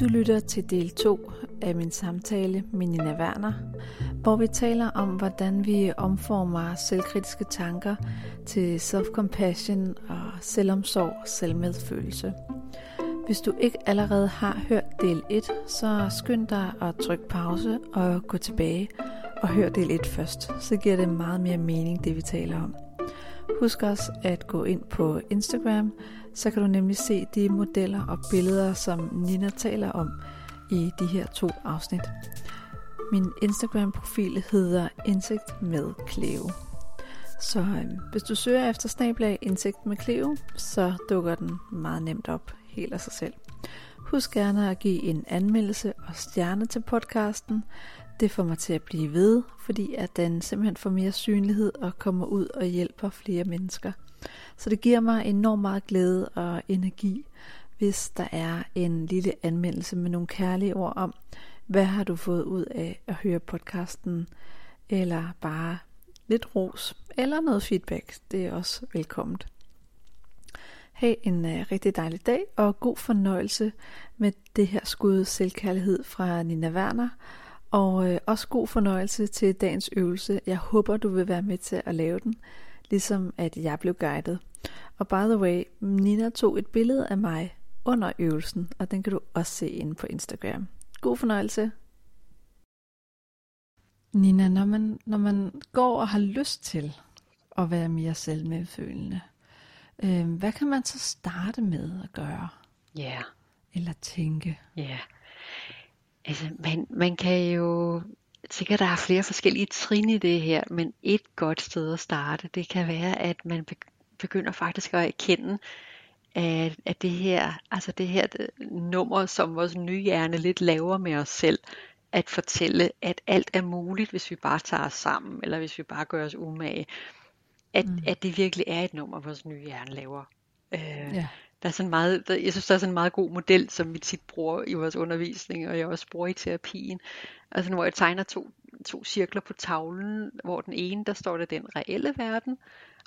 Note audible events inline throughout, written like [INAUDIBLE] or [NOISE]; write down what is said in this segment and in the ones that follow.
Du lytter til del 2 af min samtale med Nina Werner, hvor vi taler om, hvordan vi omformer selvkritiske tanker til self-compassion og selvomsorg og selvmedfølelse. Hvis du ikke allerede har hørt del 1, så skynd dig at trykke pause og gå tilbage og hør del 1 først. Så giver det meget mere mening, det vi taler om. Husk også at gå ind på Instagram, så kan du nemlig se de modeller og billeder, som Nina taler om i de her to afsnit. Min Instagram-profil hedder Indsigt med Cleo. Så øhm, hvis du søger efter snablag Indsigt med Cleo, så dukker den meget nemt op helt af sig selv. Husk gerne at give en anmeldelse og stjerne til podcasten. Det får mig til at blive ved, fordi at den simpelthen får mere synlighed og kommer ud og hjælper flere mennesker. Så det giver mig enormt meget glæde og energi, hvis der er en lille anmeldelse med nogle kærlige ord om, hvad har du fået ud af at høre podcasten, eller bare lidt ros, eller noget feedback. Det er også velkomment. Ha' en uh, rigtig dejlig dag, og god fornøjelse med det her skud selvkærlighed fra Nina Werner. Og uh, også god fornøjelse til dagens øvelse. Jeg håber, du vil være med til at lave den, ligesom at jeg blev guidet. Og by the way, Nina tog et billede af mig under øvelsen, og den kan du også se inde på Instagram. God fornøjelse. Nina, når man, når man går og har lyst til at være mere selvmedfølende, øh, hvad kan man så starte med at gøre? Ja. Yeah. Eller tænke? Ja. Yeah. Altså, man, man kan jo sikkert, der er flere forskellige trin i det her, men et godt sted at starte, det kan være, at man begynder faktisk at erkende, at, at det her, altså det her nummer, som vores nye hjerne lidt laver med os selv, at fortælle, at alt er muligt, hvis vi bare tager os sammen, eller hvis vi bare gør os umage. At, mm. at det virkelig er et nummer, vores nye hjerne laver. Øh, ja. Der er sådan meget, der, jeg synes, der er sådan en meget god model, som vi tit bruger i vores undervisning, og jeg også bruger i terapien. Altså hvor jeg tegner to, to cirkler på tavlen, hvor den ene, der står der den reelle verden,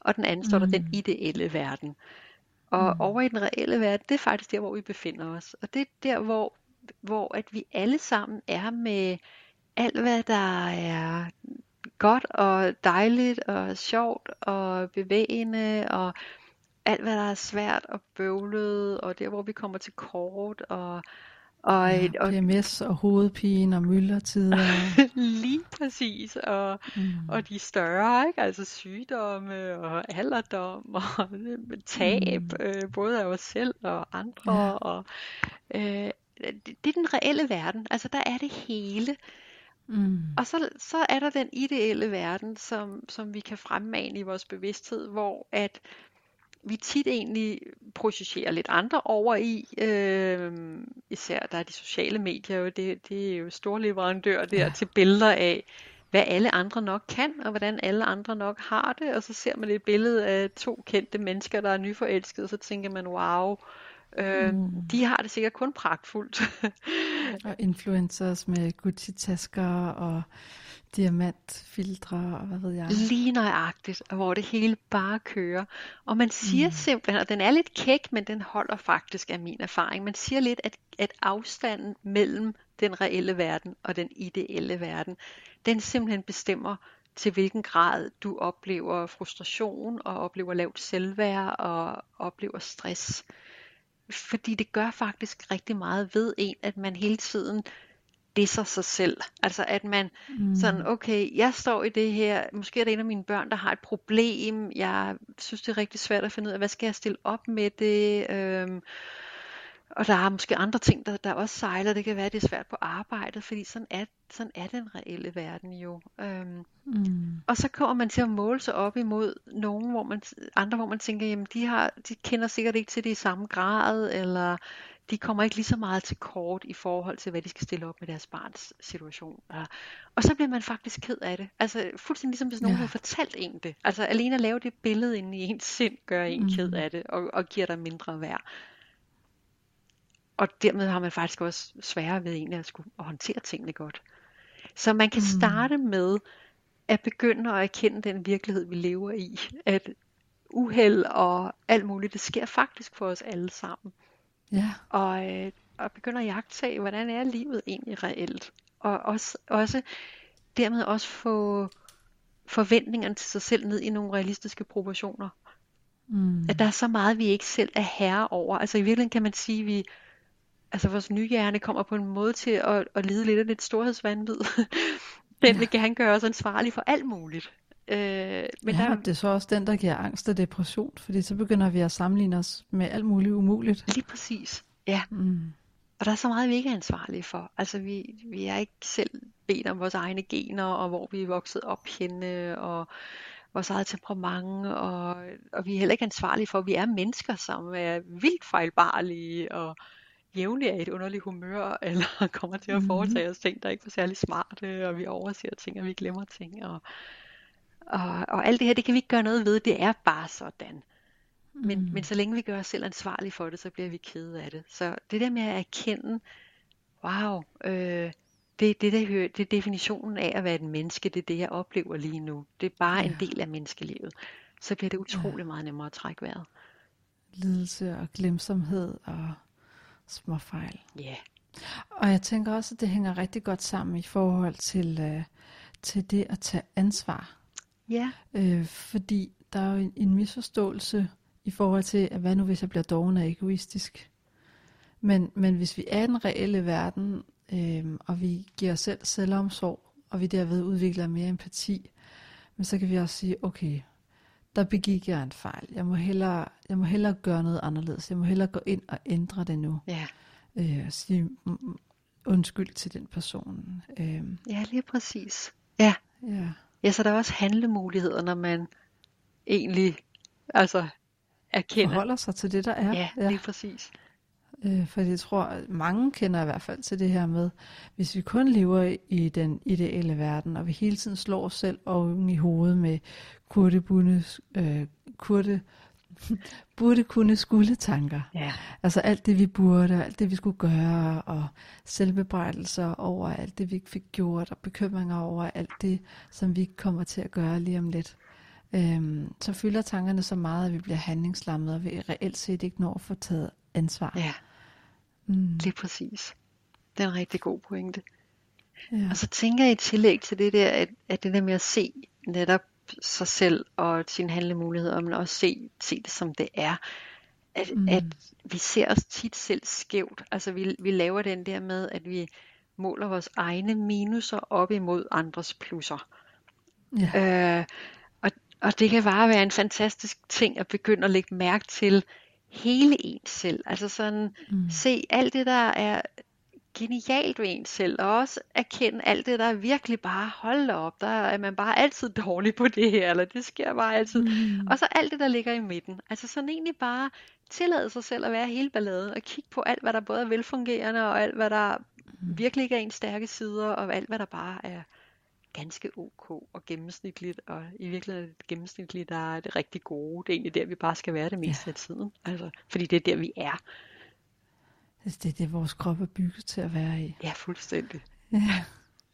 og den anden mm. står der den mm. ideelle verden. Og mm. over i den reelle verden, det er faktisk der, hvor vi befinder os. Og det er der, hvor, hvor at vi alle sammen er med alt, hvad der er godt og dejligt og sjovt og bevægende og alt, hvad der er svært og bøvlet og der, hvor vi kommer til kort og og, ja, og PMS og hovedpine og myldretider. [LAUGHS] Lige præcis. Og, mm. og de større, ikke? altså sygdomme og alderdom og [LAUGHS] tab, mm. øh, både af os selv og andre. Ja. Og, øh, det, det er den reelle verden. Altså der er det hele. Mm. Og så, så er der den ideelle verden, som, som vi kan fremmane i vores bevidsthed, hvor at vi tit egentlig projicerer lidt andre over i. Øh, især der er de sociale medier jo, det, det er jo store leverandører der ja. til billeder af, hvad alle andre nok kan, og hvordan alle andre nok har det. Og så ser man et billede af to kendte mennesker, der er nyforelskede, og så tænker man, wow, øh, mm. de har det sikkert kun pragtfuldt. [LAUGHS] og influencers med Gucci-tasker og diamantfiltre og hvad ved jeg. Lige nøjagtigt, og hvor det hele bare kører. Og man siger mm. simpelthen, og den er lidt kæk, men den holder faktisk af min erfaring. Man siger lidt, at, at afstanden mellem den reelle verden og den ideelle verden, den simpelthen bestemmer til hvilken grad du oplever frustration og oplever lavt selvværd og oplever stress. Fordi det gør faktisk rigtig meget ved en, at man hele tiden disser sig selv. Altså at man mm. sådan, okay, jeg står i det her, måske er det en af mine børn, der har et problem, jeg synes det er rigtig svært at finde ud af, hvad skal jeg stille op med det, øhm, og der er måske andre ting, der, der også sejler. Det kan være, at det er svært på arbejdet, fordi sådan er, sådan er den reelle verden jo. Øhm, mm. Og så kommer man til at måle sig op imod nogen, hvor man, andre, hvor man tænker, jamen de, har, de kender sikkert ikke til det i samme grad, eller de kommer ikke lige så meget til kort i forhold til, hvad de skal stille op med deres barns situation. Og så bliver man faktisk ked af det. Altså fuldstændig ligesom hvis nogen ja. har fortalt en det. Altså alene at lave det billede inde i ens sind, gør en mm. ked af det, og, og giver dig mindre værd. Og dermed har man faktisk også sværere ved egentlig at skulle at håndtere tingene godt. Så man kan mm. starte med at begynde at erkende den virkelighed, vi lever i. At uheld og alt muligt, det sker faktisk for os alle sammen. Ja. Og, øh, og begynder at jagtage, hvordan er livet egentlig reelt. Og også, også dermed også få forventningerne til sig selv ned i nogle realistiske proportioner. Mm. At der er så meget, vi ikke selv er herre over. Altså i virkeligheden kan man sige, at vi, altså vores nye hjerne kommer på en måde til at, at lide lidt af lidt storhedsvandvid. [LAUGHS] den vil gerne gøre os ansvarlige for alt muligt. Øh, men ja, der... det er så også den, der giver angst og depression, fordi så begynder vi at sammenligne os med alt muligt umuligt. Lige præcis, ja. Mm. Og der er så meget, vi ikke er ansvarlige for. Altså, vi, vi er ikke selv bedt om vores egne gener, og hvor vi er vokset op henne, og vores eget temperament, og, og vi er heller ikke ansvarlige for, at vi er mennesker, som er vildt fejlbarlige, og jævnligt er i et underligt humør, [LAUGHS] eller kommer til at foretage os ting, der ikke er særlig smarte, og vi overser ting, og vi glemmer ting, og og, og alt det her, det kan vi ikke gøre noget ved, det er bare sådan. Men, mm. men så længe vi gør os selv ansvarlige for det, så bliver vi kede af det. Så det der med at erkende, wow, øh, det, det, der, det er definitionen af at være et menneske, det er det, jeg oplever lige nu. Det er bare ja. en del af menneskelivet. Så bliver det utrolig ja. meget nemmere at trække vejret. Lidelse og glemsomhed og småfejl. Ja. Yeah. Og jeg tænker også, at det hænger rigtig godt sammen i forhold til, øh, til det at tage ansvar. Ja. Øh, fordi der er jo en, en misforståelse i forhold til, at hvad nu hvis jeg bliver doven og egoistisk. Men, men hvis vi er i den reelle verden, øh, og vi giver os selv selvomsorg, og vi derved udvikler mere empati, men så kan vi også sige, okay, der begik jeg en fejl. Jeg må hellere, jeg må hellere gøre noget anderledes. Jeg må hellere gå ind og ændre det nu. Ja. Øh, og sige undskyld til den person. Øh. Ja, lige præcis. Ja. Ja. Ja, så der er også handlemuligheder, når man egentlig altså erkender. Forholder sig til det, der er. Ja, ja. lige præcis. Øh, for jeg tror, at mange kender i hvert fald til det her med, hvis vi kun lever i den ideelle verden, og vi hele tiden slår os selv oven i hovedet med kurtebunde, øh, kurte, [LAUGHS] burde kunne skulle tanker. Ja. Altså alt det vi burde, alt det vi skulle gøre, og selvbebrejdelser over alt det vi ikke fik gjort, og bekymringer over alt det, som vi ikke kommer til at gøre lige om lidt. Øhm, så fylder tankerne så meget, at vi bliver handlingslammet, og vi reelt set ikke når at få taget ansvar. Ja, mm. lige præcis. Det er en rigtig god pointe. Ja. Og så tænker jeg i tillæg til det der, at, at det der med at se netop sig selv og sine handlemuligheder, men også se, se det som det er. At, mm. at vi ser os tit selv skævt. Altså vi, vi laver den der med, at vi måler vores egne minuser op imod andres plusser. Ja. Øh, og, og det kan bare være en fantastisk ting at begynde at lægge mærke til hele ens selv. Altså sådan, mm. se alt det, der er genialt ved en selv, og også erkende alt det, der er virkelig bare, hold op, der er man bare altid [LAUGHS] dårlig på det her, eller det sker bare altid. Mm. Og så alt det, der ligger i midten. Altså sådan egentlig bare tillade sig selv at være hele balladen, og kigge på alt, hvad der både er velfungerende, og alt, hvad der mm. virkelig ikke er ens stærke sider, og alt, hvad der bare er ganske ok og gennemsnitligt, og i virkeligheden er det gennemsnitligt, der er det rigtig gode. Det er egentlig der, vi bare skal være det meste ja. af tiden. Altså, fordi det er der, vi er. Altså det er det, vores krop er bygget til at være i. Ja, fuldstændig. Ja.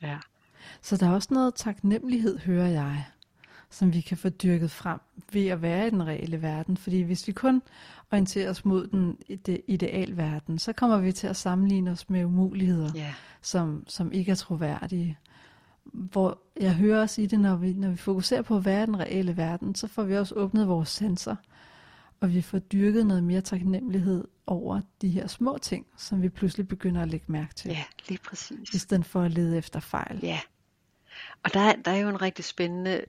ja. Så der er også noget taknemmelighed, hører jeg, som vi kan få dyrket frem ved at være i den reelle verden. Fordi hvis vi kun orienterer os mod den ideal verden, så kommer vi til at sammenligne os med umuligheder, yeah. som, som ikke er troværdige. Hvor jeg hører også i det, når vi, når vi fokuserer på i den reelle verden, så får vi også åbnet vores sanser og vi får dyrket noget mere taknemmelighed over de her små ting, som vi pludselig begynder at lægge mærke til. Ja, lige præcis. I stedet for at lede efter fejl. Ja, og der, der er jo en rigtig spændende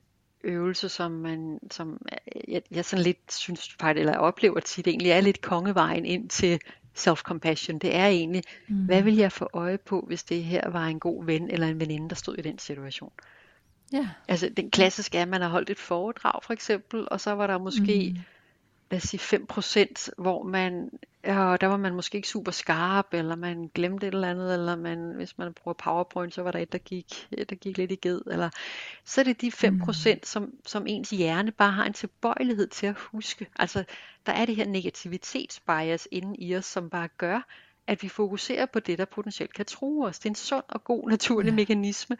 øvelse, som man, som jeg, jeg sådan lidt synes, eller oplever tit, egentlig er lidt kongevejen ind til self-compassion. Det er egentlig, mm. hvad vil jeg få øje på, hvis det her var en god ven eller en veninde, der stod i den situation? Ja. Altså den klassiske er, at man har holdt et foredrag for eksempel, og så var der måske mm lad os sige 5%, hvor man, ja, der var man måske ikke super skarp, eller man glemte et eller andet, eller man, hvis man bruger PowerPoint, så var der et, der gik, der gik lidt i ged, eller så er det de 5%, mm. som, som ens hjerne bare har en tilbøjelighed til at huske. Altså, der er det her negativitetsbias inde i os, som bare gør, at vi fokuserer på det, der potentielt kan true os. Det er en sund og god naturlig ja. mekanisme.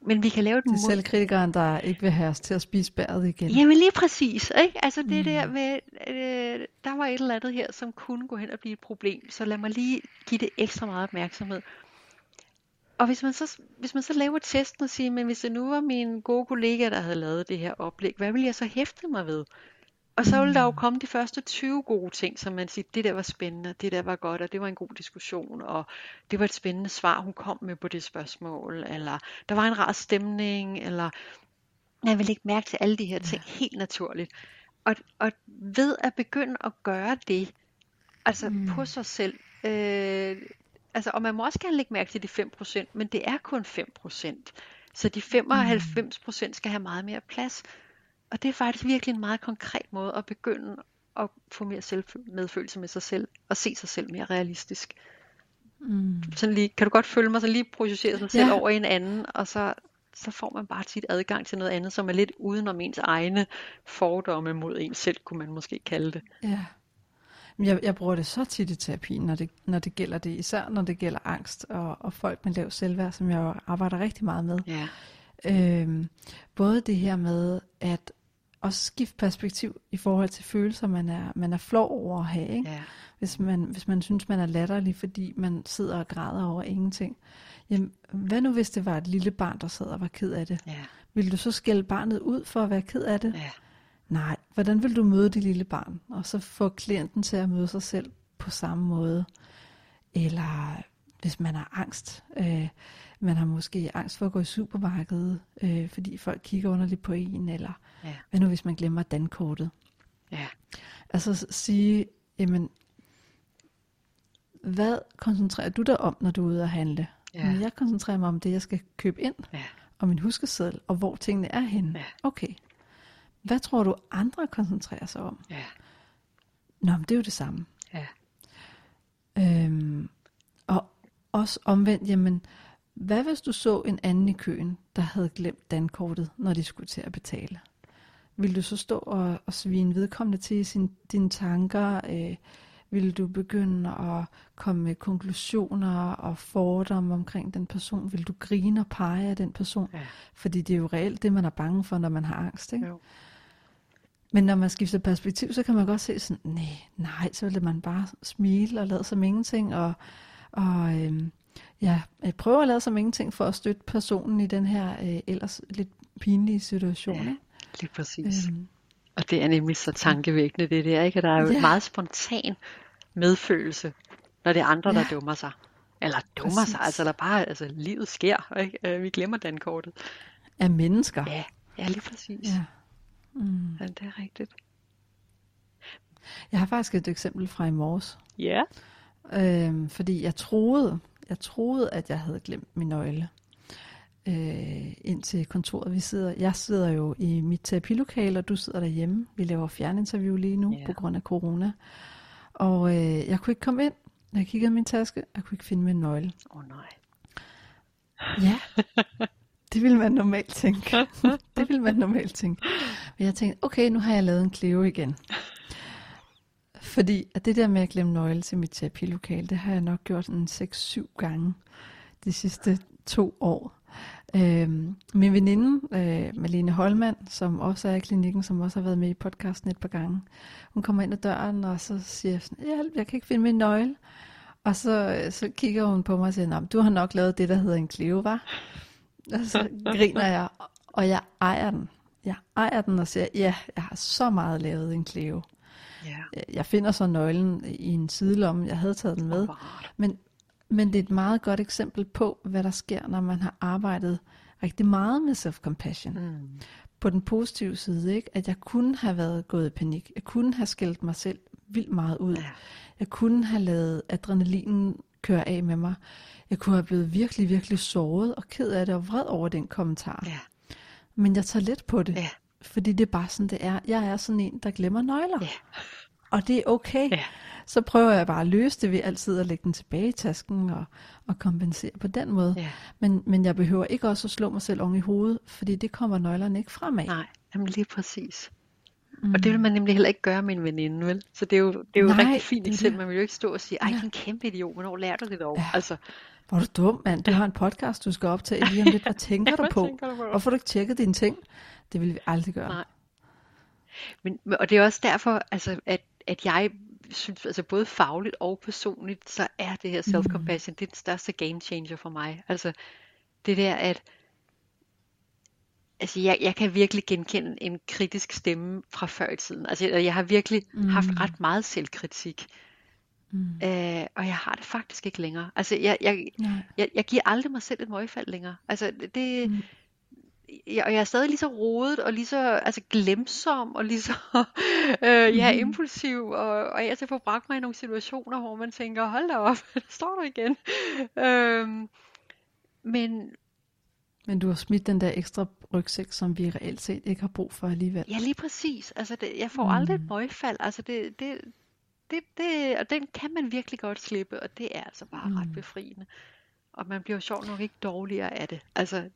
Men vi kan lave et Det er selvkritikeren, der ikke vil have os til at spise bæret igen. Jamen lige præcis. Ikke? Altså det mm. der med, øh, der var et eller andet her, som kunne gå hen og blive et problem. Så lad mig lige give det ekstra meget opmærksomhed. Og hvis man, så, hvis man så laver testen og siger, men hvis det nu var min gode kollega, der havde lavet det her oplæg, hvad ville jeg så hæfte mig ved? Og så ville der jo mm. komme de første 20 gode ting, som man siger, det der var spændende, det der var godt, og det var en god diskussion, og det var et spændende svar, hun kom med på det spørgsmål, eller der var en rar stemning, eller jeg vil ikke mærke til alle de her ting ja. helt naturligt. Og, og ved at begynde at gøre det, altså mm. på sig selv, øh, altså, og man må også gerne lægge mærke til de 5%, men det er kun 5%. Så de 95% skal have meget mere plads. Og det er faktisk virkelig en meget konkret måde at begynde at få mere medfølelse med sig selv, og se sig selv mere realistisk. Mm. Sådan lige, kan du godt følge mig, så lige projicere sig selv ja. over i en anden, og så, så får man bare tit adgang til noget andet, som er lidt udenom ens egne fordomme mod en selv, kunne man måske kalde det. Ja. Jeg, jeg bruger det så tit i terapien, når det, når det gælder det, især når det gælder angst og, og folk med lav selvværd, som jeg jo arbejder rigtig meget med. Ja. Øhm, både det her med at også skifte perspektiv i forhold til følelser, man er, man er flov over at have. Ikke? Ja. Hvis, man, hvis man synes, man er latterlig, fordi man sidder og græder over ingenting. Jamen, hvad nu hvis det var et lille barn, der sad og var ked af det? Ja. Vil du så skælde barnet ud for at være ked af det? Ja. Nej, hvordan vil du møde det lille barn? Og så få klienten til at møde sig selv på samme måde. Eller hvis man har angst. Øh, man har måske angst for at gå i supermarkedet, øh, fordi folk kigger underligt på en. Eller ja. hvad nu hvis man glemmer dankortet? Ja. Altså sige, jamen, hvad koncentrerer du dig om, når du er ude at handle? Ja. Men jeg koncentrerer mig om det, jeg skal købe ind, ja. og min huskeseddel, og hvor tingene er henne. Ja. Okay. Hvad tror du, andre koncentrerer sig om? Ja. Nå, men det er jo det samme. Ja. Øhm, og også omvendt, jamen, hvad hvis du så en anden i køen, der havde glemt dankortet, når de skulle til at betale? Vil du så stå og, og svine vedkommende til i sin, dine tanker? Øh, vil du begynde at komme med konklusioner og fordomme omkring den person? Vil du grine og pege af den person? Ja. Fordi det er jo reelt det, man er bange for, når man har angst. Ikke? Jo. Men når man skifter perspektiv, så kan man godt se sådan, nej, nej, så vil man bare smile og lade som ingenting, og, og ja, jeg prøver at lade som ingenting for at støtte personen i den her øh, ellers lidt pinlige situation. Ja, lige præcis. Øhm, og det er nemlig så tankevækkende, det der, ikke? At der er jo ja. et meget spontan medfølelse, når det er andre, ja. der dummer sig. Eller dummer Præcis. sig, altså der bare, altså livet sker, ikke? Øh, vi glemmer den kortet. Af mennesker. Ja, ja lige præcis. Ja. Mm. Ja, det er rigtigt. Jeg har faktisk et eksempel fra i morges. Ja. Øhm, fordi jeg troede, jeg troede, at jeg havde glemt min nøgle øh, ind til kontoret. Vi sidder, jeg sidder jo i mit terapilokale, og du sidder derhjemme. Vi laver fjerninterview lige nu Ja. på grund af corona. Og øh, jeg kunne ikke komme ind. Jeg kiggede i min taske, jeg kunne ikke finde min nøgle. Åh oh, nej. Ja, det ville man normalt tænke. [LAUGHS] det ville man normalt tænke. Men jeg tænkte, okay, nu har jeg lavet en Cleo igen. Fordi at det der med at glemme nøgle til mit terapilokale, det har jeg nok gjort en 6-7 gange de sidste to år. Øhm, min veninde, øh, Malene Holmand, som også er i klinikken, som også har været med i podcasten et par gange, hun kommer ind ad døren, og så siger jeg sådan, hjælp, jeg kan ikke finde min nøgle. Og så, øh, så kigger hun på mig og siger, du har nok lavet det, der hedder en kleve, var? Og så griner jeg, og jeg ejer den. Jeg ejer den og siger, ja, jeg har så meget lavet en kleve. Ja. Jeg finder så nøglen i en sidelomme, jeg havde taget den med. Men, men det er et meget godt eksempel på, hvad der sker, når man har arbejdet rigtig meget med self-compassion. Mm. På den positive side, ikke? at jeg kunne have været gået i panik. Jeg kunne have skældt mig selv vildt meget ud. Ja. Jeg kunne have lavet adrenalinen køre af med mig. Jeg kunne have blevet virkelig, virkelig såret og ked af det og vred over den kommentar. Ja. Men jeg tager let på det, Ja. Fordi det er bare sådan, det er. Jeg er sådan en, der glemmer nøgler. Ja. Og det er okay. Ja. Så prøver jeg bare at løse det ved altid at lægge den tilbage i tasken og, og kompensere på den måde. Ja. Men, men jeg behøver ikke også at slå mig selv oven i hovedet, fordi det kommer nøglerne ikke fremad. Nej, jamen lige præcis. Mm. Og det vil man nemlig heller ikke gøre med en veninde, vel? Så det er jo, det er jo Nej, rigtig fint eksempel. Man vil jo ikke stå og sige, ej, Ja. er en kæmpe idiot, hvornår lærer du det dog? Ja. Altså, Hvor er du dum, mand. Du har en podcast, du skal optage lige om lidt. Hvad [LAUGHS] tænker du hvad på? tænker du på? Hvorfor har du ikke tjekket dine ting? Det vil vi aldrig gøre. Nej. Men, og det er også derfor, altså, at, at jeg synes, altså både fagligt og personligt, så er det her self-compassion, det er den største game changer for mig. Altså det der, at altså jeg, jeg kan virkelig genkende en kritisk stemme fra før i tiden. Altså jeg, jeg har virkelig mm. haft ret meget selvkritik. Mm. Øh, og jeg har det faktisk ikke længere. Altså jeg, jeg, jeg, jeg giver aldrig mig selv et møgfald længere. Altså det, mm. Jeg, og jeg er stadig lige så rodet og lige så altså glemsom og lige så [LAUGHS] øh, ja, impulsiv og, og jeg til få bragt mig i nogle situationer, hvor man tænker, hold da op, der [LAUGHS] står du igen. Øhm, men Men du har smidt den der ekstra rygsæk, som vi reelt set ikke har brug for alligevel. ja, lige præcis. Altså det, jeg får aldrig et møgfald. Altså det, det, det, det, og den kan man virkelig godt slippe, og det er altså bare ret befriende. Og man bliver jo sjovt nok ikke dårligere af det. Altså,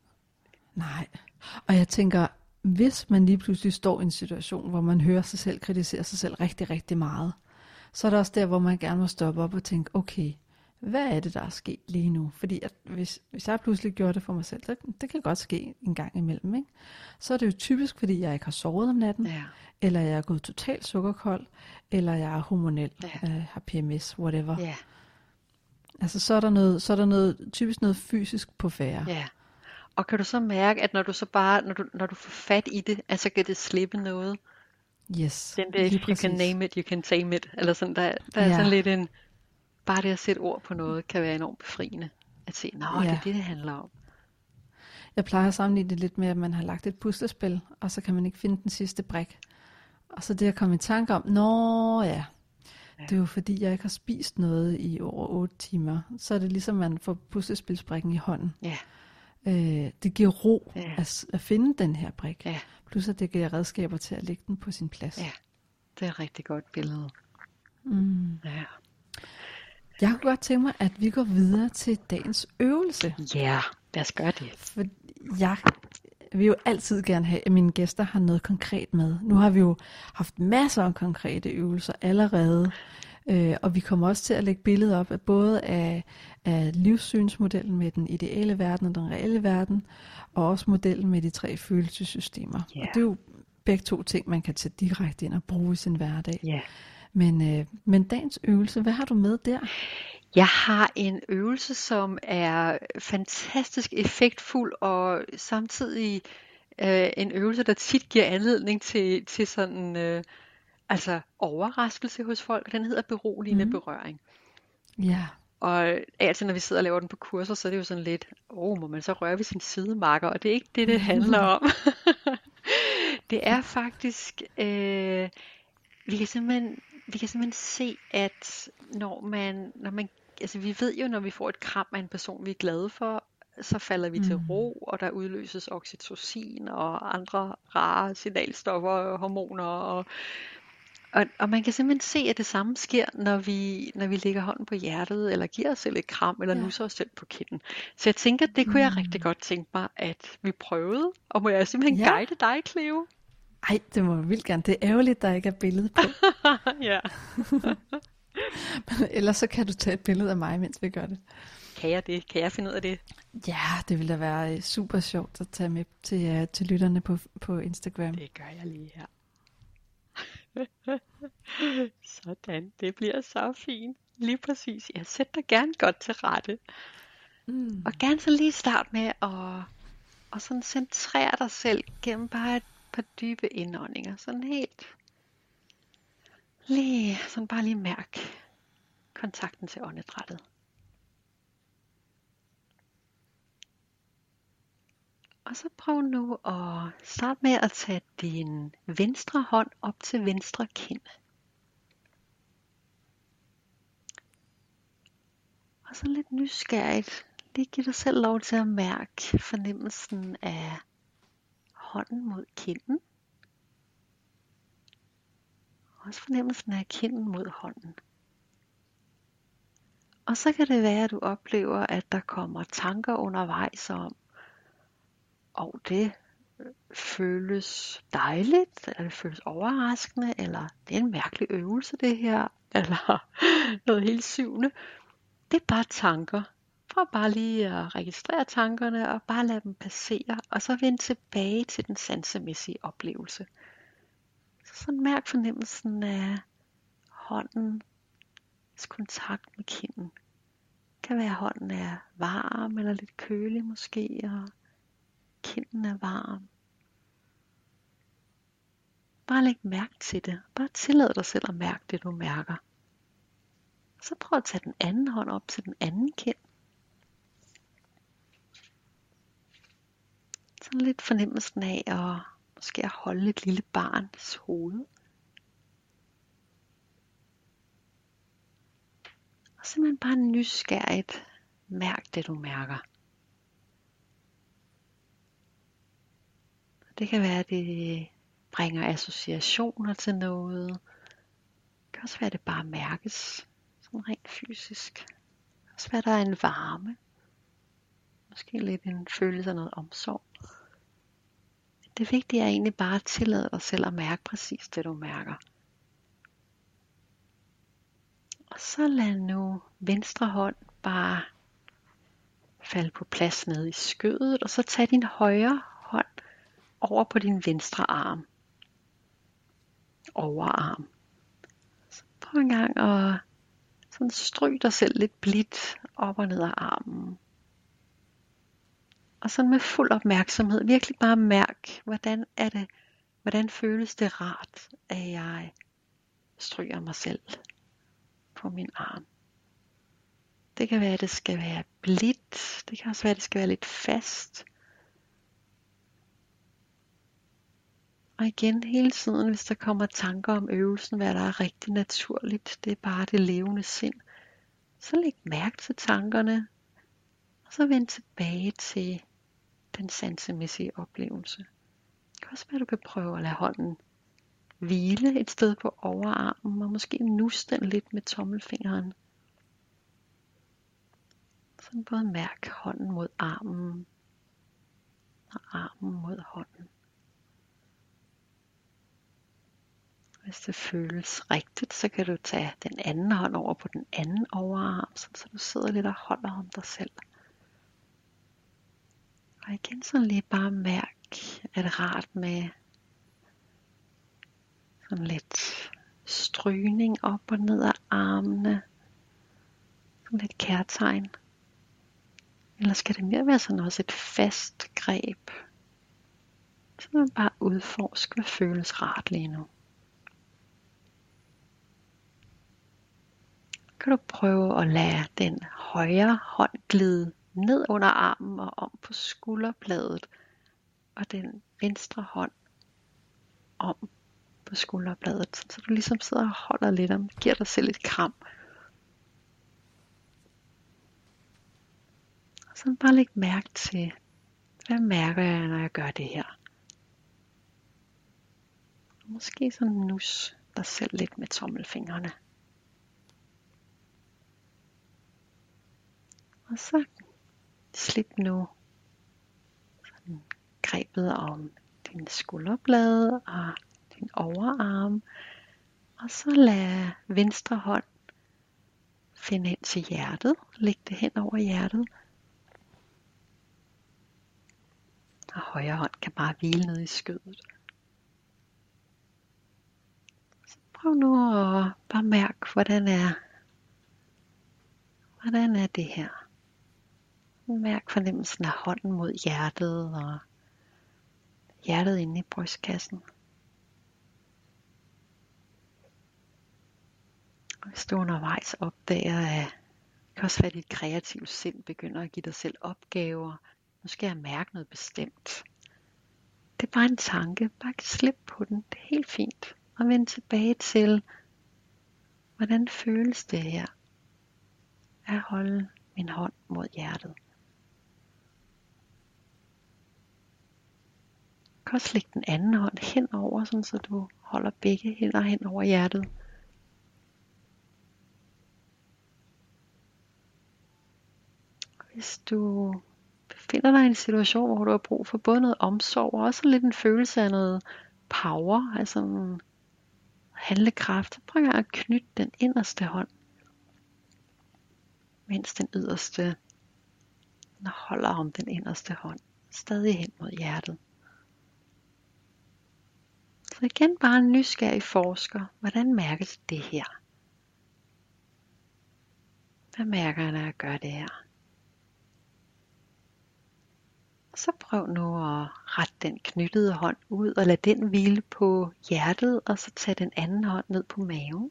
Nej. Og jeg tænker, hvis man lige pludselig står i en situation, hvor man hører sig selv kritisere sig selv rigtig, rigtig meget, så er det også der, hvor man gerne må stoppe op og tænke, okay, hvad er det, der er sket lige nu? Fordi at hvis, hvis jeg pludselig gjorde det for mig selv, det, det kan godt ske en gang imellem, ikke? så er det jo typisk, fordi jeg ikke har sovet om natten, ja. eller jeg er gået totalt sukkerkold, eller jeg er hormonel, Ja. øh, har PMS, whatever. Ja, Altså så er der noget, så er der noget, typisk noget fysisk på færre. ja. Og kan du så mærke, at når du så bare, når du, når du får fat i det, at så kan det slippe noget? Yes, Den der, lige you can name it, you can tame it. Eller sådan, der, der er Ja. sådan lidt en, bare det at sætte ord på noget, kan være enormt befriende. At se, nå, det Ja. er det, det handler om. Jeg plejer at sammenligne det lidt med, at man har lagt et puslespil, og så kan man ikke finde den sidste brik. Og så det at komme i tanke om, nå ja, det er jo fordi, jeg ikke har spist noget i over 8 timer. Så er det ligesom, man får puslespilsbrikken i hånden. Ja, Øh, det giver ro Ja. at, at finde den her brik. ja, Plus at det giver redskaber til at lægge den på sin plads. ja. Det er et rigtig godt billede. Mm. Ja. Jeg kunne godt tænke mig, at vi går videre til dagens øvelse. Ja, lad os gøre det. For jeg vil jo altid gerne have, at mine gæster har noget konkret med. Nu har vi jo haft masser af konkrete øvelser allerede, øh, og vi kommer også til at lægge billeder op af både af, af livssynsmodellen med den ideelle verden og den reelle verden, og også modellen med de tre følelsessystemer. Ja. Og det er jo begge to ting, man kan tage direkte ind og bruge i sin hverdag. Ja. Men, øh, men dagens øvelse, hvad har du med der? Jeg har en øvelse, som er fantastisk effektfuld og samtidig øh, en øvelse, der tit giver anledning til, til sådan øh, altså overraskelse hos folk. Den hedder beroligende mm. berøring. Ja, Og altid når vi sidder og laver den på kurser, så er det jo sådan lidt, åh, oh, må man så røre ved sin sidemarker? Og det er ikke det, det [LAUGHS] handler om. [LAUGHS] det er faktisk, øh, vi kan simpelthen, vi kan simpelthen se, at når man, når man, altså vi ved jo, når vi får et kram af en person, vi er glade for, så falder vi mm. til ro, og der udløses oxytocin og andre rare signalstoffer og hormoner og og, og man kan simpelthen se, at det samme sker, når vi, når vi lægger hånden på hjertet, eller giver os selv et kram, eller Ja. nusser os selv på kinden. Så jeg tænker, det kunne jeg rigtig godt tænke mig, at vi prøvede. Og må jeg simpelthen Ja. guide dig, Cleo? ej, det må jeg vildt gerne. Det er ærgerligt, der ikke er billede på. [LAUGHS] ja. [LAUGHS] Ellers så kan du tage et billede af mig, mens vi gør det. Kan jeg det? Kan jeg finde ud af det? Ja, det ville da være øh, super sjovt at tage med til, uh, til lytterne på, på Instagram. Det gør jeg lige her. [LAUGHS] Sådan, det bliver så fint. Lige præcis. Jeg sætter dig gerne godt til rette. Mm. Og gerne så lige start med at og sådan centrere dig selv gennem bare et par dybe indåndinger. Sådan helt lige, sådan bare lige mærk kontakten til åndedrættet. Og så prøv nu at starte med at tage din venstre hånd op til venstre kind. Og så lidt nysgerrigt, lige giv dig selv lov til at mærke fornemmelsen af hånden mod kinden. Også fornemmelsen af kinden mod hånden. Og så kan det være, at du oplever, at der kommer tanker undervejs om, og det øh, føles dejligt, eller det føles overraskende, eller det er en mærkelig øvelse det her, [LAUGHS] eller noget helt syvende. Det er bare tanker. Prøv bare lige at registrere tankerne og bare lade dem passere, og så vende tilbage til den sansemæssige oplevelse. Så sådan mærk fornemmelsen af håndens kontakt med kinden. Det kan være, at hånden er varm eller lidt kølig måske, og kinden er varm. Bare læg mærke til det. Bare tillad dig selv at mærke det, du mærker. Så prøv at tage den anden hånd op til den anden kind. Sådan lidt fornemmelsen af at måske at holde et lille barns hoved. Og simpelthen bare nysgerrigt mærk det du mærker. Det kan være, at det bringer associationer til noget. Det kan også være, at det bare mærkes sådan rent fysisk. Det kan også være, at der er en varme. Måske lidt en følelse af noget omsorg. Det vigtige er egentlig bare at tillade dig selv at mærke præcis det, du mærker. Og så lad nu venstre hånd bare falde på plads nede i skødet, og så tag din højre over på din venstre arm. Overarm. Så prøv en gang at sådan stryg dig selv lidt blidt op og ned af armen. Og sådan med fuld opmærksomhed, virkelig bare mærk, hvordan er det, hvordan føles det rart, at jeg stryger mig selv på min arm. Det kan være, at det skal være blidt. Det kan også være, at det skal være lidt fast. Og igen hele tiden, hvis der kommer tanker om øvelsen, hvad der er rigtig naturligt, det er bare det levende sind. Så læg mærke til tankerne, og så vend tilbage til den sansemæssige oplevelse. Det kan også være, at du kan prøve at lade hånden hvile et sted på overarmen, og måske nus den lidt med tommelfingeren. Sådan både mærk hånden mod armen, og armen mod hånden. Hvis det føles rigtigt, så kan du tage den anden hånd over på den anden overarm, så du sidder lidt og holder om dig selv. Og igen så lige bare mærk, at det rart med sådan lidt strygning op og ned af armene. Sådan lidt kærtegn. Eller skal det mere være sådan også et fast greb? Så man bare udforske, hvad føles rart lige nu. Kan du prøve at lade den højre hånd glide ned under armen og om på skulderbladet, og den venstre hånd om på skulderbladet, så du ligesom sidder og holder lidt om, giver dig selv et kram. Og så bare læg mærke til, hvad mærker jeg, når jeg gør det her? Måske så nus dig selv lidt med tommelfingrene. Og så slip nu sådan grebet om din skulderblade og din overarm. Og så lad venstre hånd finde ind til hjertet. Læg det hen over hjertet. Og højre hånd kan bare hvile ned i skødet. Så prøv nu at bare mærke, hvordan er, hvordan er det her. Mærk fornemmelsen af hånden mod hjertet og hjertet inde i brystkassen. Hvis du undervejs opdager, at det kan også være, at dit kreative sind begynder at give dig selv opgaver. Nu skal jeg mærke noget bestemt. Det er bare en tanke. Bare slip på den. Det er helt fint. Og vend tilbage til, hvordan føles det her? At holde min hånd mod hjertet. Kan også lægge den anden hånd hen over, sådan så du holder begge hænder hen over hjertet. Hvis du befinder dig i en situation, hvor du har brug for både noget omsorg og også lidt en følelse af noget power, altså en handlekraft, så prøv at knytte den inderste hånd, mens den yderste holder om den inderste hånd, stadig hen mod hjertet. Så igen bare en nysgerrig forsker. Hvordan mærkes det her? Hvad mærker jeg, når jeg gør det her? Så prøv nu at rette den knyttede hånd ud og lad den hvile på hjertet, og så tag den anden hånd ned på maven.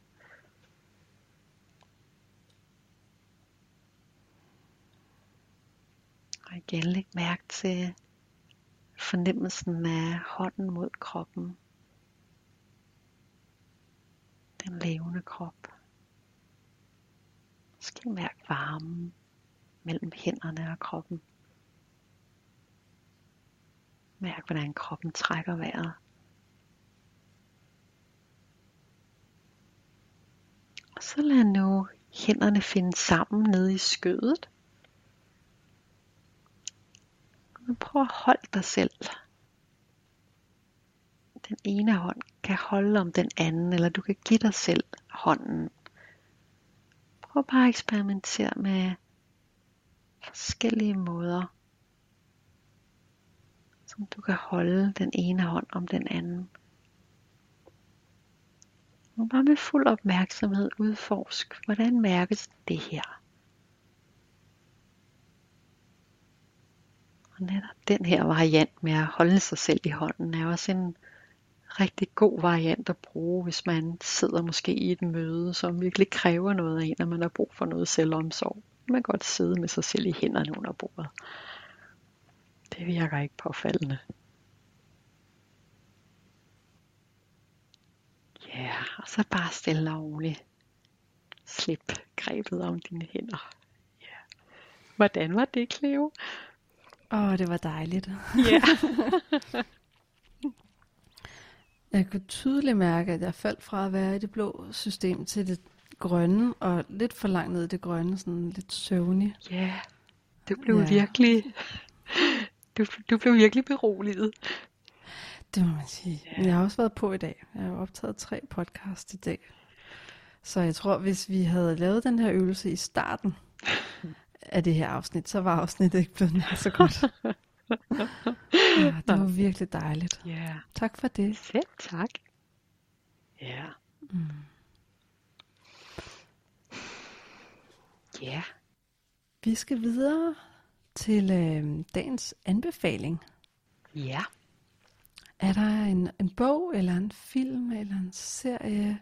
Og igen læg mærke til fornemmelsen af hånden mod kroppen. Den levende krop. Måske mærk varmen mellem hænderne og kroppen. Mærk, hvordan kroppen trækker vejret. Og så lad nu hænderne finde sammen nede i skødet. Men prøv at holde dig selv. Den ene hånd kan holde om den anden, eller du kan give dig selv hånden. Prøv bare at eksperimentere med forskellige måder som du kan holde den ene hånd om den anden. Og bare med fuld opmærksomhed udforsk, hvordan mærkes det her? Og netop den her variant med at holde sig selv i hånden er også en rigtig god variant at bruge, hvis man sidder måske i et møde, som virkelig kræver noget af en, og man har brug for noget selvomsorg. Man kan godt sidde med sig selv i hænderne under bordet. Det virker ikke påfaldende. Ja, yeah, og så bare stille og roligt. Slip grebet om dine hænder. Ja. Yeah. Hvordan var det, Cleo? Åh, oh, det var dejligt. Ja. [LAUGHS] jeg kunne tydeligt mærke, at jeg faldt fra at være i det blå system til det grønne, og lidt for langt ned i det grønne, sådan lidt søvnig. Ja, yeah. det blev ja. virkelig du, du blev virkelig beroliget. Det må man sige. Ja. Jeg har også været på i dag. Jeg har optaget tre podcast i dag. Så jeg tror, hvis vi havde lavet den her øvelse i starten [LAUGHS] af det her afsnit, så var afsnittet ikke blevet nær så godt. [LAUGHS] Ja, det var virkelig dejligt. Ja. Tak for det. Selv tak. Ja. Mm. Ja. Vi skal videre til øh, dagens anbefaling. Ja. Er der en, en bog, eller en film, eller en serie,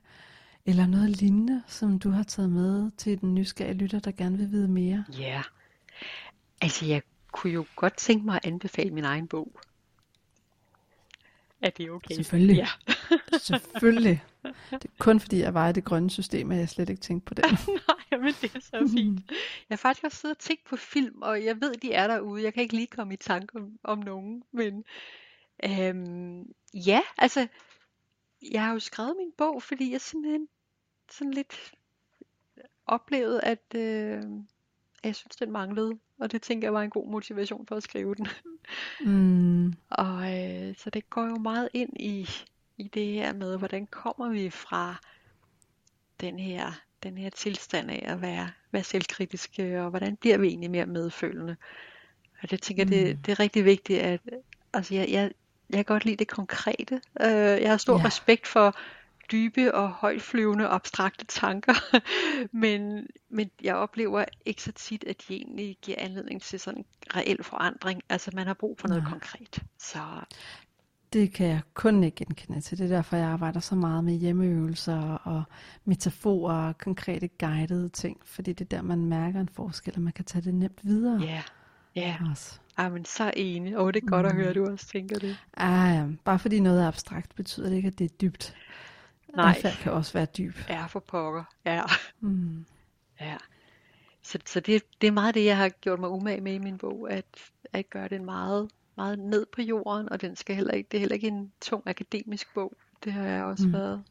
eller noget lignende, som du har taget med til den nysgerrige lytter, der gerne vil vide mere? Ja. Altså, jeg kunne jo godt tænke mig at anbefale min egen bog. Er det okay? Selvfølgelig. Ja. [LAUGHS] Selvfølgelig. Det er kun fordi, jeg var i det grønne system, at jeg slet ikke tænkte på det. [LAUGHS] Nej, men det er så fint. Jeg har faktisk også siddet og tænkt på film, og jeg ved, de er derude. Jeg kan ikke lige komme i tanke om, om nogen. Men øhm, ja, altså, jeg har jo skrevet min bog, fordi jeg simpelthen sådan lidt oplevede, at øh, jeg synes, den manglede. Og det tænker jeg var en god motivation for at skrive den. Mm. [LAUGHS] og øh, så det går jo meget ind i, i det her med, hvordan kommer vi fra den her, den her tilstand af at være, være selvkritiske, og hvordan bliver vi egentlig mere medfølende. Og det tænker mm. det, det er rigtig vigtigt, at altså jeg, jeg, jeg kan godt lide det konkrete. Uh, jeg har stor ja. respekt for dybe og højtflyvende abstrakte tanker, [LAUGHS] men, men jeg oplever ikke så tit, at de egentlig giver anledning til sådan en reel forandring. Altså man har brug for noget ja. konkret. Så det kan jeg kun ikke genkende til. Det er derfor, jeg arbejder så meget med hjemmeøvelser og metaforer og konkrete guidede ting. Fordi det er der, man mærker en forskel, og man kan tage det nemt videre. Ja, ja. Ej, men så enig. Og det er godt mm. at høre, at du også tænker det. Ah, ja. Bare fordi noget er abstrakt, betyder det ikke, at det er dybt. Nej. Adfærd kan også være dyb. Ja, for pokker. Ja. Mm. ja. Så, så det, det er meget det, jeg har gjort mig umage med i min bog, at, at gøre det meget, meget ned på jorden, og den skal heller ikke, det er heller ikke en tung akademisk bog. Det har jeg også mm. været,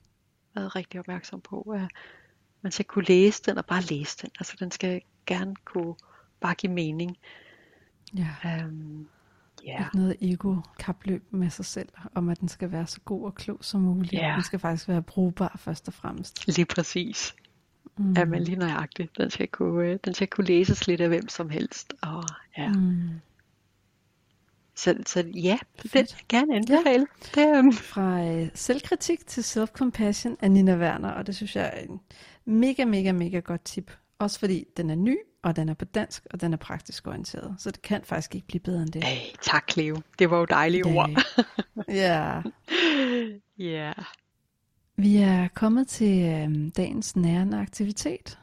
været rigtig opmærksom på, at man skal kunne læse den og bare læse den. Altså den skal gerne kunne bare give mening. Ja. Um, yeah. Ikke noget ego-kapløb med sig selv, om at den skal være så god og klog som muligt. Yeah. Den skal faktisk være brugbar først og fremmest. Lige præcis. Mm. Ja, men lige nøjagtigt. Den skal, kunne, øh, den skal kunne læses lidt af hvem som helst. Og, ja. Mm. Så, så ja, det vil jeg gerne anbefale. Ja. Det, um... Fra øh, selvkritik til self-compassion af Nina Werner, og det synes jeg er en mega, mega, mega godt tip. Også fordi den er ny, og den er på dansk, og den er praktisk orienteret. Så det kan faktisk ikke blive bedre end det. Hey, tak Cleo. Det var jo dejlige ord. [LAUGHS] [LAUGHS] ja. Ja. Vi er kommet til øh, dagens nærende aktivitet.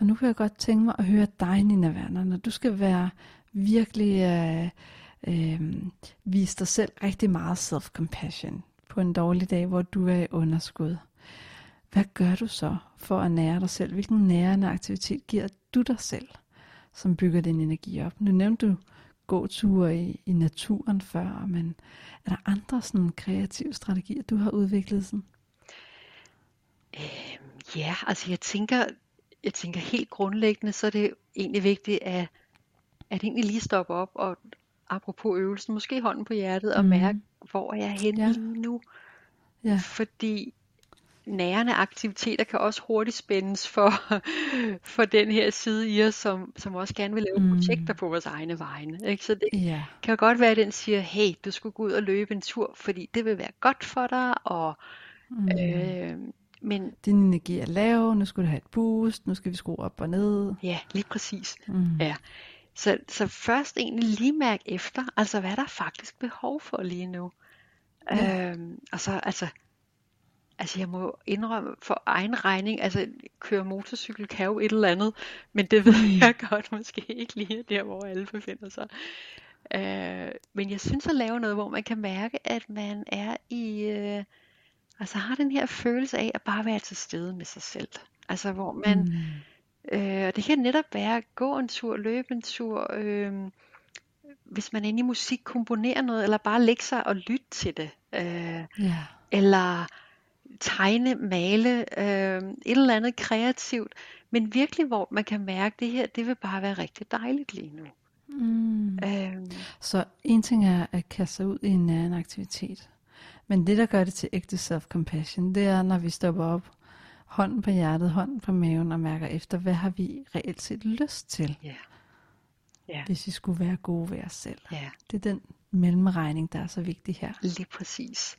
Og nu kan jeg godt tænke mig at høre dig, Nina Werner, når du skal være virkelig øh, øh, vise dig selv rigtig meget self-compassion på en dårlig dag, hvor du er i underskud. Hvad gør du så for at nære dig selv? Hvilken nærende aktivitet giver du dig selv, som bygger din energi op? Nu nævnte du gåture i, i naturen før, men er der andre sådan kreative strategier, du har udviklet sådan? Øh, ja, altså jeg tænker, jeg tænker helt grundlæggende, så er det egentlig vigtigt at, at egentlig lige stoppe op og apropos øvelsen, måske hånden på hjertet og mm. mærke, hvor er jeg henne ja. lige nu. Ja. Fordi nærende aktiviteter kan også hurtigt spændes for, [LAUGHS] for den her side i os, som, som også gerne vil lave mm. projekter på vores egne vegne. Ikke? Så det ja. kan godt være, at den siger, hey, du skulle gå ud og løbe en tur, fordi det vil være godt for dig, og mm. øh, men, Din energi er lav, nu skal du have et boost, nu skal vi skrue op og ned. Ja, lige præcis. Mm. Ja. Så, så først egentlig lige mærke efter, altså hvad der er faktisk behov for lige nu. Ja. Øhm, og så altså, altså jeg må indrømme for egen regning, altså køre motorcykel kan jo et eller andet, men det ved mm. jeg godt måske ikke lige der, hvor alle befinder sig. Øh, men jeg synes at lave noget, hvor man kan mærke, at man er i... Øh, Altså har den her følelse af at bare være til stede med sig selv. Altså hvor man, mm. øh, det kan netop være at gå en tur, løbe en tur, øh, hvis man er inde i musik, komponere noget, eller bare lægge sig og lytte til det. Øh, yeah. Eller tegne, male, øh, et eller andet kreativt, men virkelig hvor man kan mærke, at det her, det vil bare være rigtig dejligt lige nu. Mm. Øhm. Så en ting er at kaste sig ud i en anden aktivitet, men det, der gør det til ægte self-compassion, det er, når vi stopper op, hånden på hjertet, hånden på maven og mærker efter, hvad har vi reelt set lyst til? Yeah. Yeah. Hvis vi skulle være gode ved os selv. Yeah. Det er den mellemregning, der er så vigtig her. Lige præcis.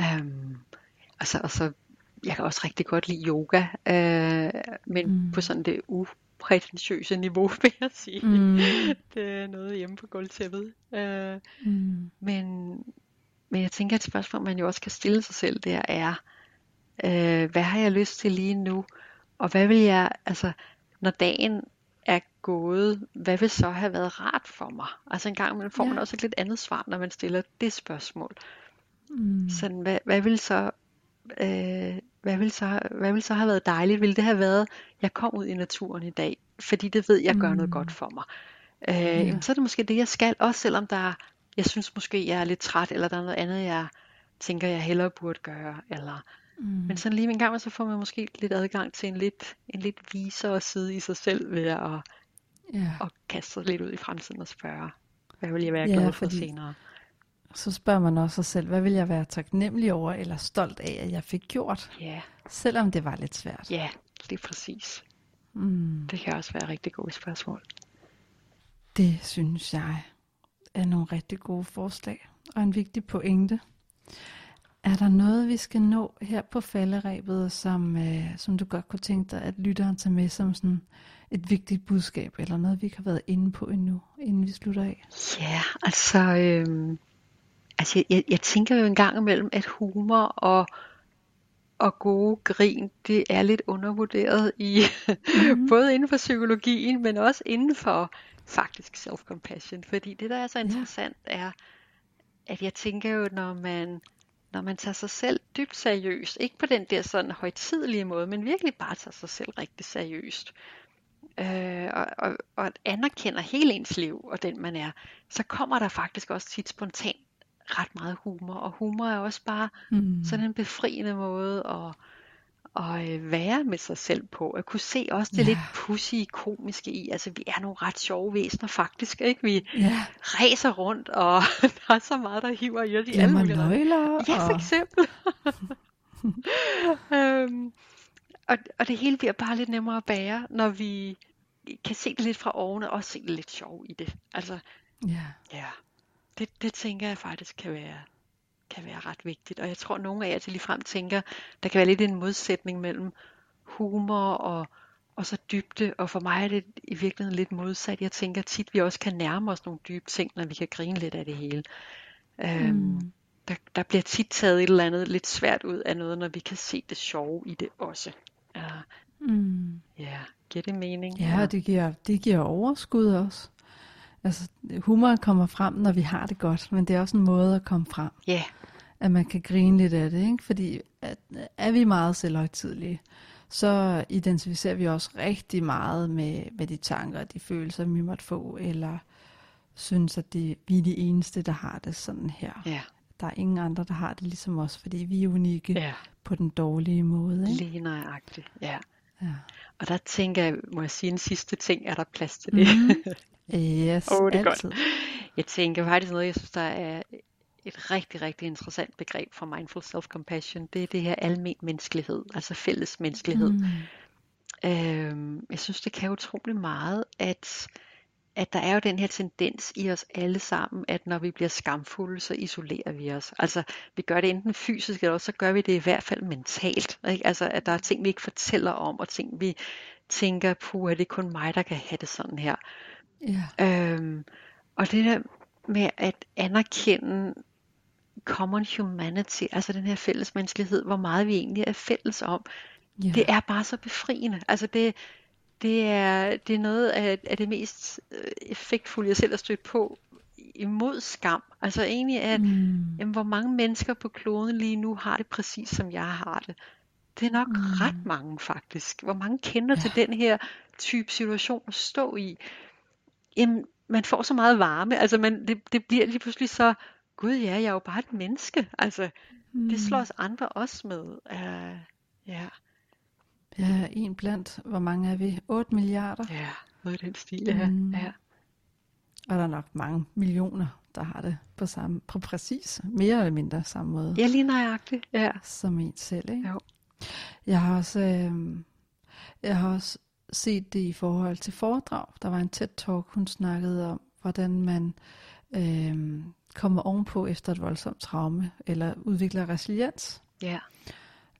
Um, altså, og så, jeg kan også rigtig godt lide yoga, uh, men mm. på sådan det uprætentiøse niveau, [LAUGHS] vil jeg sige. Mm. det er noget hjemme på gulvtæppet. Uh, mm. Men men jeg tænker, at et spørgsmål, man jo også kan stille sig selv, der er, øh, hvad har jeg lyst til lige nu? Og hvad vil jeg, altså, når dagen er gået, hvad vil så have været rart for mig? Altså en gang får man ja. også et lidt andet svar, når man stiller det spørgsmål. Mm. Sådan, hvad, hvad vil så øh, hvad, vil så, hvad vil så have været dejligt? Vil det have været, jeg kom ud i naturen i dag, fordi det ved jeg gør mm. noget godt for mig. Øh, ja. jamen, så er det måske det, jeg skal, også selvom der jeg synes måske, jeg er lidt træt, eller der er noget andet, jeg tænker, jeg hellere burde gøre. Eller, mm. Men sådan lige en gang, så får man måske lidt adgang til en lidt, en lidt visere side i sig selv ved at, yeah. at kaste sig lidt ud i fremtiden og spørge, hvad vil jeg være glad for fordi, senere? Så spørger man også sig selv, hvad vil jeg være taknemmelig over eller stolt af, at jeg fik gjort? Ja. Yeah. Selvom det var lidt svært. Ja, det er præcis. Mm. Det kan også være et rigtig gode spørgsmål. Det synes jeg er nogle rigtig gode forslag og en vigtig pointe. Er der noget, vi skal nå her på falderæbet, som, øh, som du godt kunne tænke dig, at lytteren tager med som sådan et vigtigt budskab, eller noget, vi ikke har været inde på endnu, inden vi slutter af? Ja, altså, øh, altså jeg, jeg tænker jo en gang imellem, at humor og, og gode grin, det er lidt undervurderet i mm. [LAUGHS] både inden for psykologien, men også inden for faktisk self-compassion. Fordi det, der er så interessant, ja. er, at jeg tænker jo, når man, når man tager sig selv dybt seriøst, ikke på den der sådan højtidlige måde, men virkelig bare tager sig selv rigtig seriøst, øh, og, og, og anerkender hele ens liv og den man er, så kommer der faktisk også tit spontant ret meget humor. Og humor er også bare mm. sådan en befriende måde at, at øh, være med sig selv på. At kunne se også det Ja. lidt pussy komiske i. Altså vi er nogle ret sjove væsener faktisk. Ikke? Vi Ja, ræser rundt, og [LAUGHS] der er så meget, der hiver i os i alle mulige nøgler. Ja, for eksempel. [LAUGHS] øhm, og, og det hele bliver bare lidt nemmere at bære, når vi kan se det lidt fra oven, og også se det lidt sjov i det. Altså, Ja. ja, det, det tænker jeg faktisk kan være, kan være ret vigtigt. Og jeg tror, at nogle af jer til ligefrem tænker, der kan være lidt en modsætning mellem humor og, og så dybde. Og for mig er det i virkeligheden lidt modsat. Jeg tænker tit, vi også kan nærme os nogle dybe ting, når vi kan grine lidt af det hele. Øhm, Mm. der, der bliver tit taget et eller andet lidt svært ud af noget, når vi kan se det sjove i det også. Ja, Mm. ja giver det mening? Ja, og det giver, det giver overskud også. Altså, humoren kommer frem, når vi har det godt, men det er også en måde at komme frem, Ja, at man kan grine lidt af det, ikke? Fordi at, er vi meget selvhøjtidlige, så identificerer vi også rigtig meget med, med de tanker og de følelser, vi måtte få, eller synes, at det, vi er de eneste, der har det sådan her. ja, Der er ingen andre, der har det ligesom os, fordi vi er unikke ja. på den dårlige måde. Ikke? Lige nøjagtigt. Ja. Ja. Og der tænker jeg, må jeg sige en sidste ting, er der plads til det? Mhm. [LAUGHS] Yes, Åh, det er godt. altid. Jeg tænker faktisk noget, jeg synes, der er et rigtig, rigtig interessant begreb for mindful self-compassion. Det er det her almen menneskelighed, altså fælles menneskelighed. Mm. Øhm, jeg synes, det kan utrolig meget, at, at der er jo den her tendens i os alle sammen, at når vi bliver skamfulde, så isolerer vi os. Altså, vi gør det enten fysisk, eller også så gør vi det i hvert fald mentalt. Ikke? Altså, at der er ting, vi ikke fortæller om, og ting, vi tænker, puh, er det kun mig, der kan have det sådan her. Ja. Øhm, og det der med at anerkende common humanity, altså den her fælles menneskelighed, hvor meget vi egentlig er fælles om, Ja. det er bare så befriende. Altså det, det, er, det er noget af, af det mest øh, effektfulde, jeg selv har stødt på imod skam. Altså egentlig, at Mm. jamen, hvor mange mennesker på kloden lige nu har det præcis, som jeg har det. Det er nok Mm. ret mange faktisk. Hvor mange kender Ja. til den her type situation at stå i? Jamen, man får så meget varme. Altså, man, det, det bliver lige pludselig så, gud ja, jeg er jo bare et menneske. Altså, Mm. det slår os andre også med. Uh, ja, Ja, en blandt, hvor mange er vi? 8 milliarder? ja, noget i den stil. Ja, Mm. ja. Og der er nok mange millioner, der har det på, samme, på præcis mere eller mindre samme måde ja lige nøjagtigt. Ja. som en selv. Ikke? Jo. Jeg har også, øh, jeg har også set det i forhold til foredrag. Der var en TED-talk, hun snakkede om, hvordan man øh, kommer ovenpå efter et voldsomt traume, eller udvikler resiliens. Ja.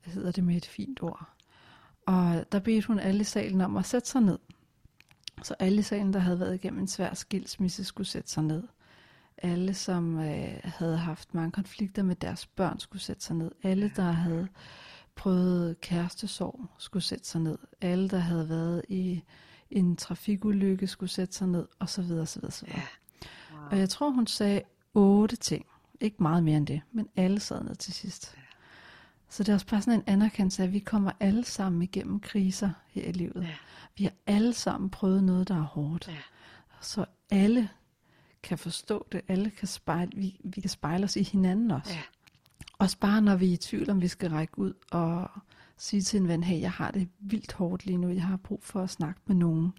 Hvad hedder det med et fint ord? Og der bedte hun alle i salen om at sætte sig ned. Så alle i salen, der havde været igennem en svær skilsmisse, skulle sætte sig ned. Alle, som øh, havde haft mange konflikter med deres børn, skulle sætte sig ned. Alle, der havde prøvet kærestesorg, skulle sætte sig ned. Alle, der havde været i en trafikulykke, skulle sætte sig ned, og så videre, så videre, så videre. Wow. Og jeg tror, hun sagde otte ting. Ikke meget mere end det, men alle sad ned til sidst. Så det er også bare sådan en anerkendelse af, at vi kommer alle sammen igennem kriser her i livet. Ja. Vi har alle sammen prøvet noget, der er hårdt. Ja. Så alle kan forstå det. Alle kan spejle, vi, vi kan spejle os i hinanden også. Ja. Også bare når vi er i tvivl, om vi skal række ud og sige til en ven, hey, jeg har det vildt hårdt lige nu, jeg har brug for at snakke med nogen.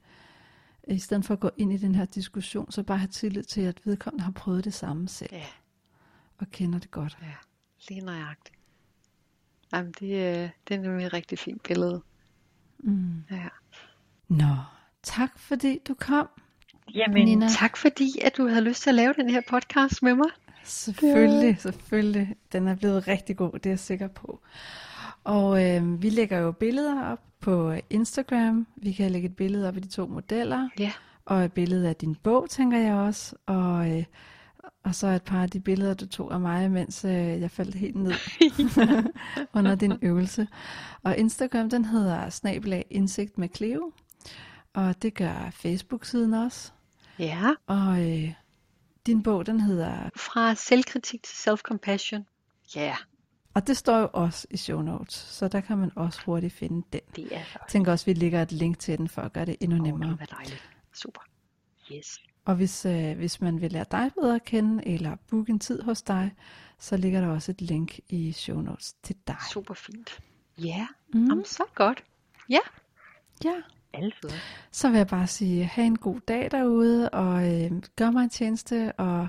I stedet for at gå ind i den her diskussion, så bare have tillid til, at vedkommende har prøvet det samme selv Ja. og kender det godt. Ja, lige nøjagtigt. Jamen, det, er- det er nemlig et rigtig fint billede. Mm. Ja. Nå, tak fordi du kom. Jamen, Nina. tak fordi, at du havde lyst til at lave den her podcast med mig. Selvfølgelig, selvfølgelig. Den er blevet rigtig god, det er jeg sikker på. Og øh, vi lægger jo billeder op på Instagram. Vi kan lægge et billede op af de to modeller. Ja. Og et billede af din bog, tænker jeg også. Og, øh, og så et par af de billeder, du tog af mig, mens øh, jeg faldt helt ned [LAUGHS] under din øvelse. Og Instagram, den hedder snabelag indsigt med Cleo. Og det gør Facebook-siden også. Ja, Og øh, din bog, den hedder fra selvkritik til self-compassion. Ja, Og det står jo også i show notes, så der kan man også hurtigt finde den. det er. Jeg tænker også, at vi lægger et link til den, for at gøre det endnu det nemmere. var dejligt. Super. Yes. Og hvis, øh, hvis man vil lære dig bedre at kende, eller booke en tid hos dig, så ligger der også et link i show notes til dig. Super fint. Ja, mm. Jamen, så godt. Ja. Ja. Altid. Så vil jeg bare sige, have en god dag derude, og øh, gør mig en tjeneste, og,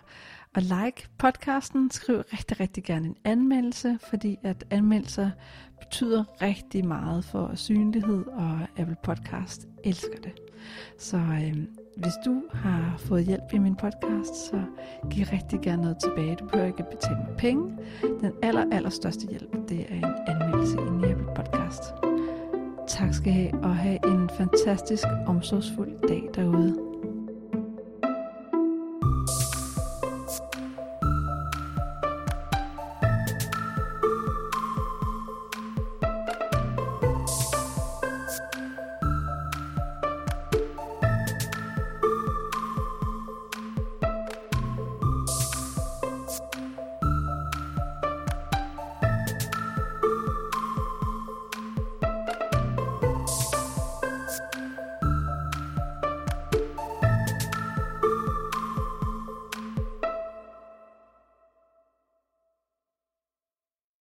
og like podcasten. Skriv rigtig, rigtig gerne en anmeldelse, fordi at anmeldelser betyder rigtig meget for synlighed, og Apple Podcast elsker det. Så øh, hvis du har fået hjælp i min podcast, så giv rigtig gerne noget tilbage. Du behøver ikke betale mig penge. Den aller, aller største hjælp, det er en anmeldelse i Apple Podcast. Tak skal I have, og have en fantastisk omsorgsfuld dag derude.